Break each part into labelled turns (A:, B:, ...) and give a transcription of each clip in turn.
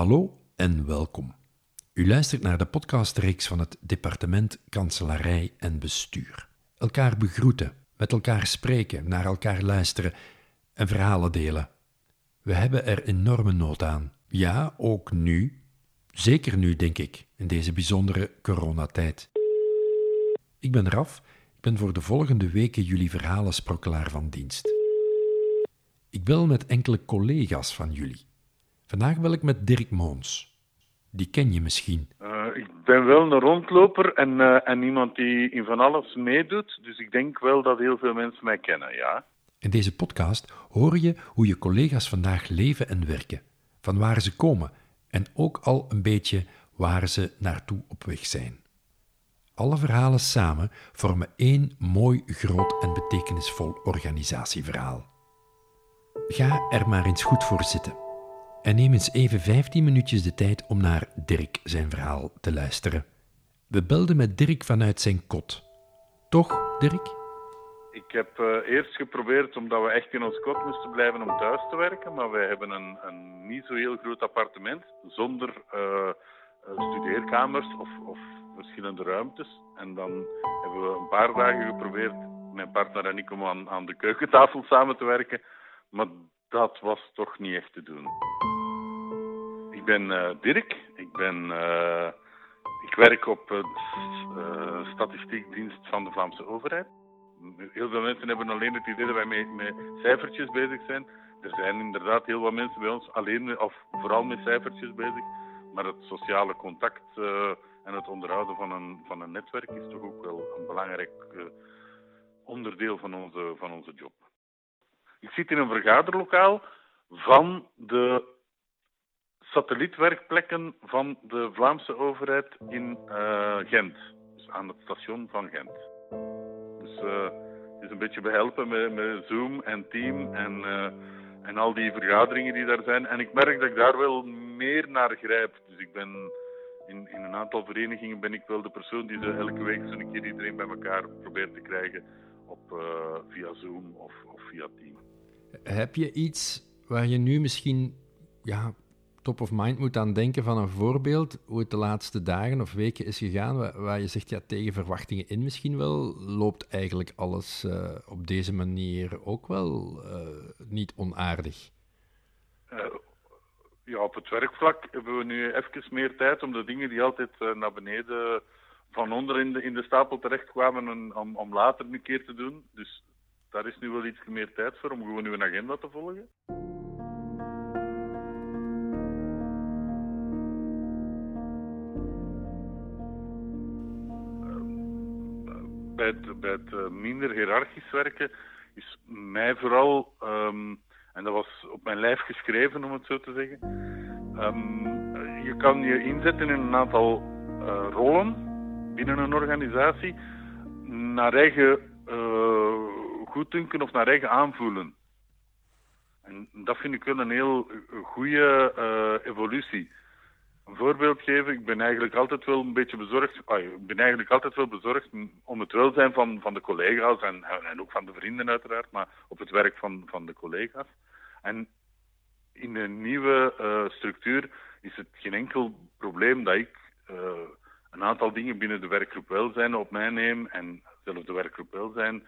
A: Hallo en welkom. U luistert naar de podcastreeks van het Departement Kanselarij en Bestuur. Elkaar begroeten, met elkaar spreken, naar elkaar luisteren en verhalen delen. We hebben er enorme nood aan. Ja, ook nu. Zeker nu, denk ik, in deze bijzondere coronatijd. Ik ben Raf. Ik ben voor de volgende weken jullie verhalensprokkelaar van dienst. Ik bel met enkele collega's van jullie. Vandaag bel ik met Dirk Moons. Die ken je misschien.
B: Uh, ik ben wel een rondloper en, uh, en iemand die in van alles meedoet. Dus ik denk wel dat heel veel mensen mij kennen, ja.
A: In deze podcast hoor je hoe je collega's vandaag leven en werken, van waar ze komen en ook al een beetje waar ze naartoe op weg zijn. Alle verhalen samen vormen één mooi, groot en betekenisvol organisatieverhaal. Ga er maar eens goed voor zitten. En neem eens even 15 minuutjes de tijd om naar Dirk zijn verhaal te luisteren. We belden met Dirk vanuit zijn kot. Toch, Dirk?
B: Ik heb uh, eerst geprobeerd, omdat we echt in ons kot moesten blijven, om thuis te werken. Maar wij hebben een, een niet zo heel groot appartement zonder uh, studeerkamers of, of verschillende ruimtes. En dan hebben we een paar dagen geprobeerd, mijn partner en ik, om aan, aan de keukentafel samen te werken. Maar dat was toch niet echt te doen. Ik ben uh, Dirk. Ik, ben, uh, ik werk op het uh, statistiekdienst van de Vlaamse overheid. Heel veel mensen hebben alleen het idee dat wij met, met, cijfertjes bezig zijn. Er zijn inderdaad heel wat mensen bij ons alleen of vooral met cijfertjes bezig. Maar het sociale contact en het onderhouden van een, van een netwerk is toch ook wel een belangrijk onderdeel van onze, van onze job. Ik zit in een vergaderlokaal van de satellietwerkplekken van de Vlaamse overheid in uh, Gent. Dus aan het station van Gent. Dus uh, het is een beetje behelpen met, met Zoom en Team en, uh, en al die vergaderingen die daar zijn. En ik merk dat ik daar wel meer naar grijp. Dus ik ben in, in een aantal verenigingen ben ik wel de persoon die elke week zo'n keer iedereen bij elkaar probeert te krijgen op, via Zoom of, of via Team.
A: Heb je iets waar je nu misschien ja, top of mind moet aan denken van een voorbeeld, hoe het de laatste dagen of weken is gegaan, waar, je zegt, ja, tegen verwachtingen in misschien wel, loopt eigenlijk alles uh, op deze manier ook wel uh, niet onaardig?
B: Uh, ja, op het werkvlak hebben we nu even meer tijd om de dingen die altijd naar beneden van onder in de, in de stapel terechtkwamen, om, om later een keer te doen. Dus daar is nu wel iets meer tijd voor om gewoon uw agenda te volgen. Bij het, het minder hiërarchisch werken is mij vooral, um, en dat was op mijn lijf geschreven om het zo te zeggen, um, je kan je inzetten in een aantal uh, rollen binnen een organisatie naar eigen uh, goeddunken of naar eigen aanvoelen. En dat vind ik wel een heel goede evolutie. Voorbeeld geven, ik ben eigenlijk altijd wel een beetje bezorgd. Ik ben eigenlijk altijd wel bezorgd om het welzijn van, van de collega's en, en ook van de vrienden uiteraard, maar op het werk van, van de collega's. En in de nieuwe uh, structuur is het geen enkel probleem dat ik uh, een aantal dingen binnen de werkgroep welzijn op mij neem en zelfs de werkgroep welzijn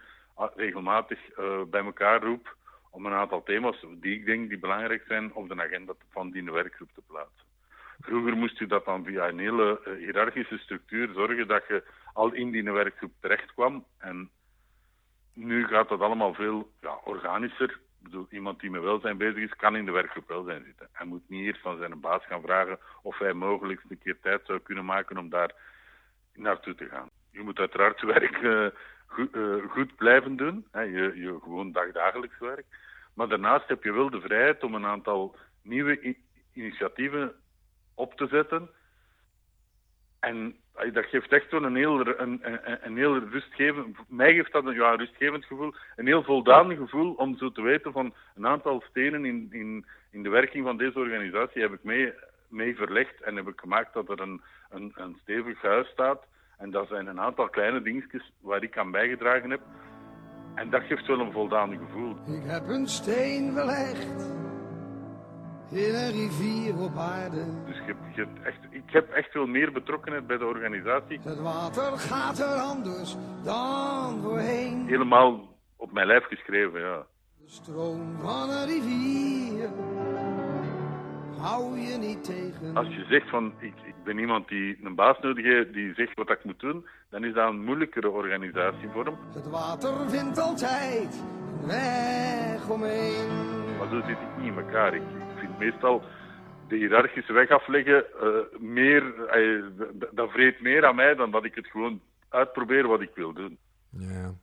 B: regelmatig uh, bij elkaar roep om een aantal thema's die ik denk die belangrijk zijn op de agenda van die werkgroep te plaatsen. Vroeger moest je dat dan via een hele uh, hiërarchische structuur zorgen dat je al in die werkgroep terecht kwam. En nu gaat dat allemaal veel ja, organischer. Ik bedoel, iemand die met welzijn bezig is, kan in de werkgroep welzijn zitten. Hij moet niet eerst van zijn baas gaan vragen of hij mogelijk een keer tijd zou kunnen maken om daar naartoe te gaan. Je moet uiteraard werk goed, uh, goed, blijven doen, hè, je, je gewoon dagdagelijks werk. Maar daarnaast heb je wel de vrijheid om een aantal nieuwe initiatieven op te zetten. En dat geeft echt wel een heel, een, een, een heel rustgevend, mij geeft dat een ja, rustgevend gevoel, een heel voldaan gevoel om zo te weten van een aantal stenen in, in, in de werking van deze organisatie heb ik mee, mee verlegd en heb ik gemaakt dat er een, een, een stevig huis staat. En dat zijn een aantal kleine dingetjes waar ik aan bijgedragen heb. En dat geeft wel een voldaan gevoel.
C: Ik heb een steen belegd
B: in een rivier op aarde. Dus je, je echt, ik heb echt veel meer betrokkenheid bij de organisatie. Het water gaat er anders dan voorheen. Helemaal op mijn lijf geschreven, ja. De stroom van een rivier hou je niet tegen. Als je zegt van ik, ik ben iemand die een baas nodig heeft die zegt wat ik moet doen, dan is dat een moeilijkere organisatievorm. Het water vindt altijd een weg omheen. Maar zo zit ik niet in elkaar. Ik, meestal de hiërarchische weg afleggen uh, meer, uh, dat vreet meer aan mij dan dat ik het gewoon uitprobeer wat ik wil doen.
A: Ja.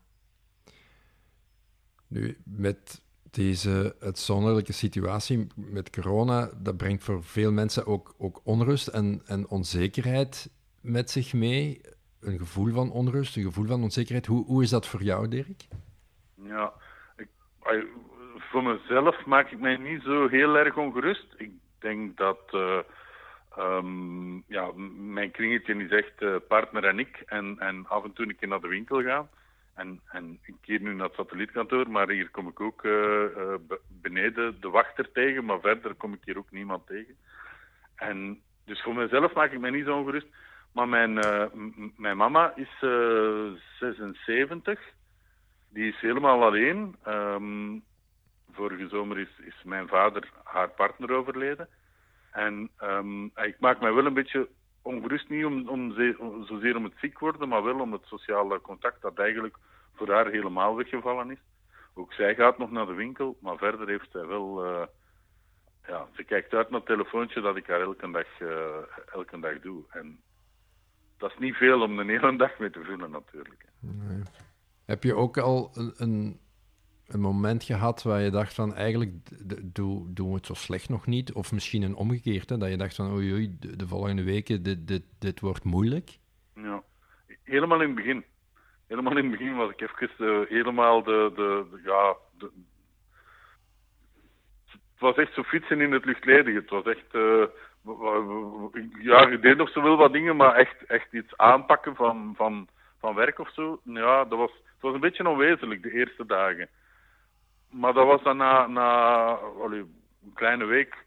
A: Nu, met deze uitzonderlijke situatie met corona, dat brengt voor veel mensen ook, ook onrust en, en onzekerheid met zich mee. Een gevoel van onrust, een gevoel van onzekerheid. Hoe, hoe is dat voor jou, Dirk?
B: Ja, ik, voor mezelf maak ik mij niet zo heel erg ongerust. Ik denk dat uh, um, ja, mijn kringetje is echt uh, partner en ik. En, en af en toe een keer naar de winkel gaan. En, en ik keer nu naar het satellietkantoor, maar hier kom ik ook uh, beneden de wachter tegen, maar verder kom ik hier ook niemand tegen. En dus voor mezelf maak ik mij niet zo ongerust. Maar mijn, mijn mama is 76. Die is helemaal alleen. Um, vorige zomer is, mijn vader, haar partner, overleden. En um, ik maak mij wel een beetje ongerust, niet om, om, zozeer om het ziek worden, maar wel om het sociale contact dat eigenlijk voor haar helemaal weggevallen is. Ook zij gaat nog naar de winkel, maar verder heeft zij wel... Uh, ja, ze kijkt uit naar het telefoontje dat ik haar elke dag, uh, elke dag doe. En dat is niet veel om een hele dag mee te vullen natuurlijk. Nee.
A: Heb je ook al een, een, moment gehad waar je dacht van eigenlijk doen we het zo slecht nog niet? Of misschien een omgekeerde, dat je dacht van oei oei, de, de volgende weken dit, dit, dit wordt moeilijk?
B: Ja, helemaal in het begin helemaal in het begin was ik even uh, helemaal de, de, ja, de, het was echt zo fietsen in het luchtledige. Het was echt, uh, ja, ik deed nog zo wel wat dingen, maar echt, echt iets aanpakken van, van, van werk of zo. Ja, dat was, het was een beetje onwezenlijk de eerste dagen. Maar dat was dan na, na een kleine week,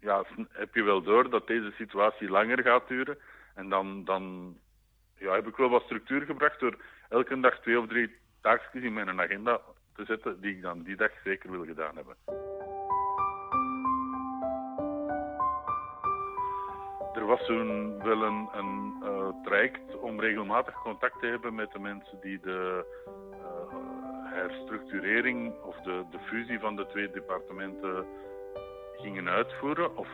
B: ja, heb je wel door dat deze situatie langer gaat duren. En dan, dan ja, heb ik wel wat structuur gebracht door elke dag twee of drie taakjes in mijn agenda te zetten die ik dan die dag zeker wil gedaan hebben. Er was toen wel een, een uh, traject om regelmatig contact te hebben met de mensen die de herstructurering of de, de fusie van de twee departementen gingen uitvoeren of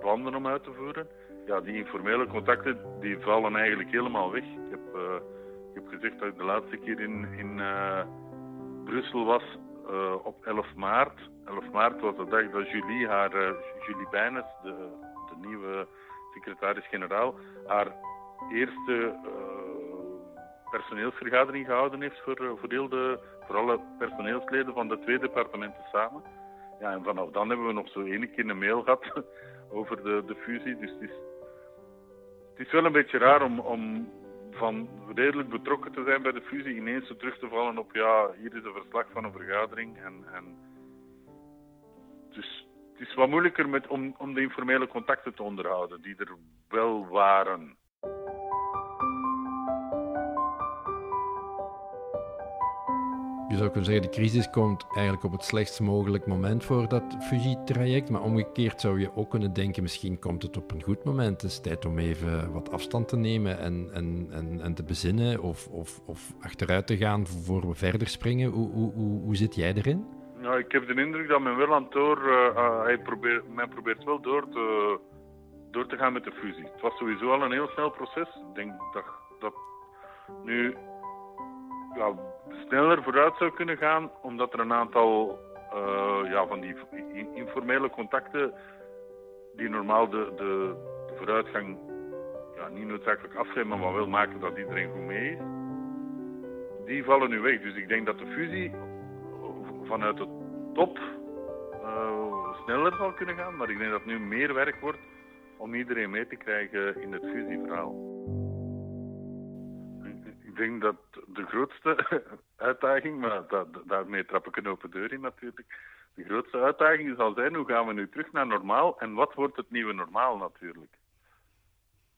B: plannen om uit te voeren. Ja, die informele contacten die vallen eigenlijk helemaal weg. Ik heb uh, heb gezegd dat ik de laatste keer in, in uh, Brussel was uh, op 11 maart. 11 maart was de dag dat Julie, haar, Julie Bijnes, de, de nieuwe secretaris-generaal, haar eerste personeelsvergadering gehouden heeft voor, voor, heel de, voor alle personeelsleden van de twee departementen samen. Ja, en vanaf dan hebben we nog zo één keer een mail gehad over de, de fusie. Dus het is, het is wel een beetje raar om, om van redelijk betrokken te zijn bij de fusie, ineens terug te vallen op ja, hier is een verslag van een vergadering. En, en dus het is wat moeilijker met, om, om de informele contacten te onderhouden, die er wel waren.
A: Je zou kunnen zeggen, de crisis komt eigenlijk op het slechtst mogelijk moment voor dat fusietraject. Maar omgekeerd zou je ook kunnen denken, misschien komt het op een goed moment. Het is tijd om even wat afstand te nemen en, en, en, te bezinnen of, of, of achteruit te gaan voor we verder springen. Hoe, hoe, hoe, zit jij erin?
B: Ja, ik heb de indruk dat men wel aan het door, uh, hij probeert, men probeert wel door te, door te gaan met de fusie. Het was sowieso al een heel snel proces. Ik denk dat, dat nu ja, sneller vooruit zou kunnen gaan, omdat er een aantal uh, ja, van die informele contacten die normaal de, de, vooruitgang ja, niet noodzakelijk afremmen, maar wel maken dat iedereen goed mee is, die vallen nu weg. Dus ik denk dat de fusie vanuit de top uh, sneller zal kunnen gaan, maar ik denk dat nu meer werk wordt om iedereen mee te krijgen in het fusieverhaal denk dat de grootste uitdaging, maar daarmee trap ik een open deur in natuurlijk. de grootste uitdaging zal zijn hoe gaan we nu terug naar normaal en wat wordt het nieuwe normaal natuurlijk.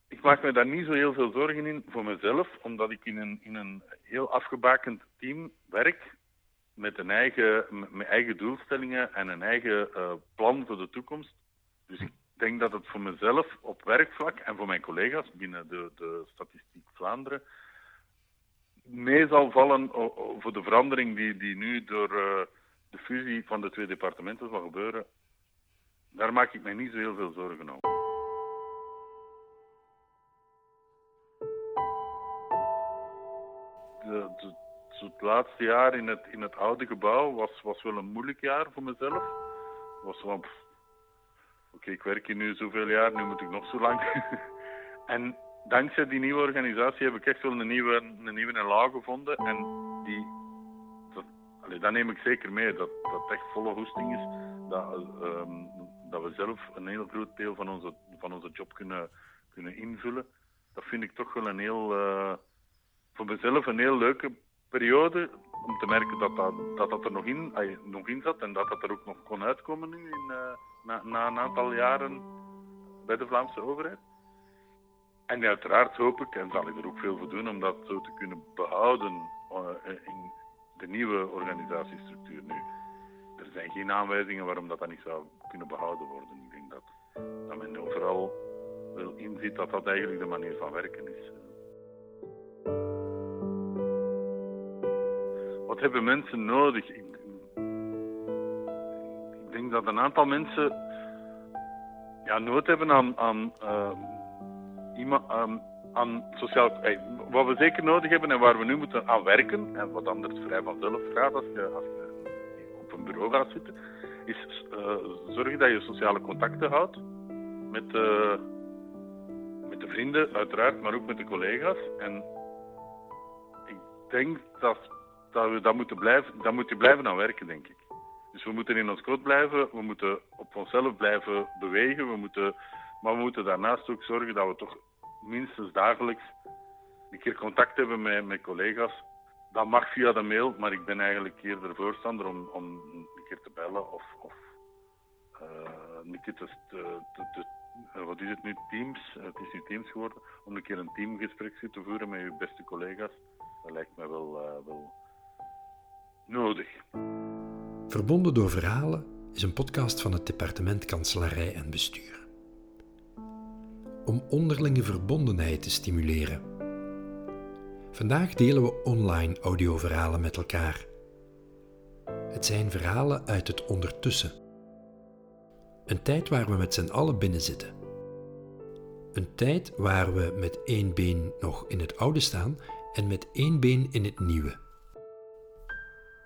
B: Ik maak me daar niet zo heel veel zorgen in voor mezelf, omdat ik in een, in een heel afgebakend team werk met een eigen, met eigen doelstellingen en een eigen uh, plan voor de toekomst. Dus ik denk dat het voor mezelf op werkvlak en voor mijn collega's binnen de, de Statistiek Vlaanderen mee zal vallen voor de verandering die, die nu door uh, de fusie van de twee departementen zal gebeuren. Daar maak ik mij niet zo heel veel zorgen over. De, de, het laatste jaar in het, in het oude gebouw was, was wel een moeilijk jaar voor mezelf. Was wel, oké, ik werk hier nu zoveel jaar, nu moet ik nog zo lang. en dankzij die nieuwe organisatie heb ik echt wel een nieuwe, een nieuwe laag gevonden. En die, dat, neem ik zeker mee, dat dat echt volle hoesting is. Dat, um, dat we zelf een heel groot deel van onze, van onze job kunnen, kunnen invullen. Dat vind ik toch wel een heel, uh, voor mezelf een heel leuke periode. Om te merken dat dat, dat, dat er nog in, nog in zat en dat dat er ook nog kon uitkomen in, uh, na, na een aantal jaren bij de Vlaamse overheid. En uiteraard hoop ik, en zal ik er ook veel voor doen, om dat zo te kunnen behouden uh, in de nieuwe organisatiestructuur nu. Er zijn geen aanwijzingen waarom dat, dat niet zou kunnen behouden worden. Ik denk dat, dat men overal wel inziet dat dat eigenlijk de manier van werken is. Wat hebben mensen nodig? Ik, denk dat een aantal mensen ja, nood hebben aan, aan uh, aan, sociaal... wat we zeker nodig hebben en waar we nu moeten aan werken, en wat anders vrij vanzelf gaat als je, als je op een bureau gaat zitten, is uh, zorgen dat je sociale contacten houdt met, uh, met de vrienden, uiteraard, maar ook met de collega's. En ik denk dat, dat we moeten blijven, dat moet je blijven aan werken, denk ik. Dus we moeten in ons kot blijven, we moeten op onszelf blijven bewegen, we moeten, maar we moeten daarnaast ook zorgen dat we toch minstens dagelijks een keer contact hebben met, met collega's. Dat mag via de mail, maar ik ben eigenlijk eerder voorstander om, om een keer te bellen of, of uh, een keer te, uh, wat is het nu, Teams, het is nu Teams geworden, om een keer een teamgesprek te voeren met je beste collega's. Dat lijkt me wel, wel nodig.
A: Verbonden door Verhalen is een podcast van het departement Kanselarij en Bestuur om onderlinge verbondenheid te stimuleren. Vandaag delen we online audioverhalen met elkaar. Het zijn verhalen uit het ondertussen. Een tijd waar we met z'n allen binnen zitten. Een tijd waar we met één been nog in het oude staan en met één been in het nieuwe.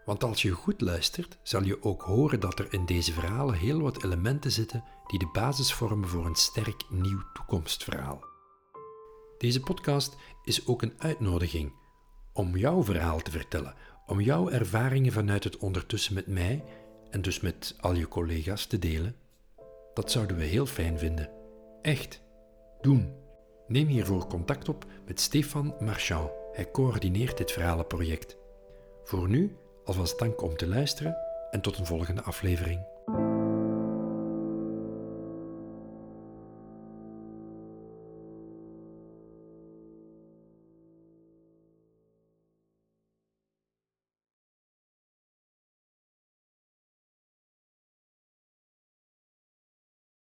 A: Want als je goed luistert, zal je ook horen dat er in deze verhalen heel wat elementen zitten die de basis vormen voor een sterk nieuw toekomstverhaal. Deze podcast is ook een uitnodiging om jouw verhaal te vertellen, om jouw ervaringen vanuit het ondertussen met mij en dus met al je collega's te delen. Dat zouden we heel fijn vinden. Echt. Doen. Neem hiervoor contact op met Stefan Marchand. Hij coördineert dit verhalenproject. Voor nu alvast dank om te luisteren en tot een volgende aflevering.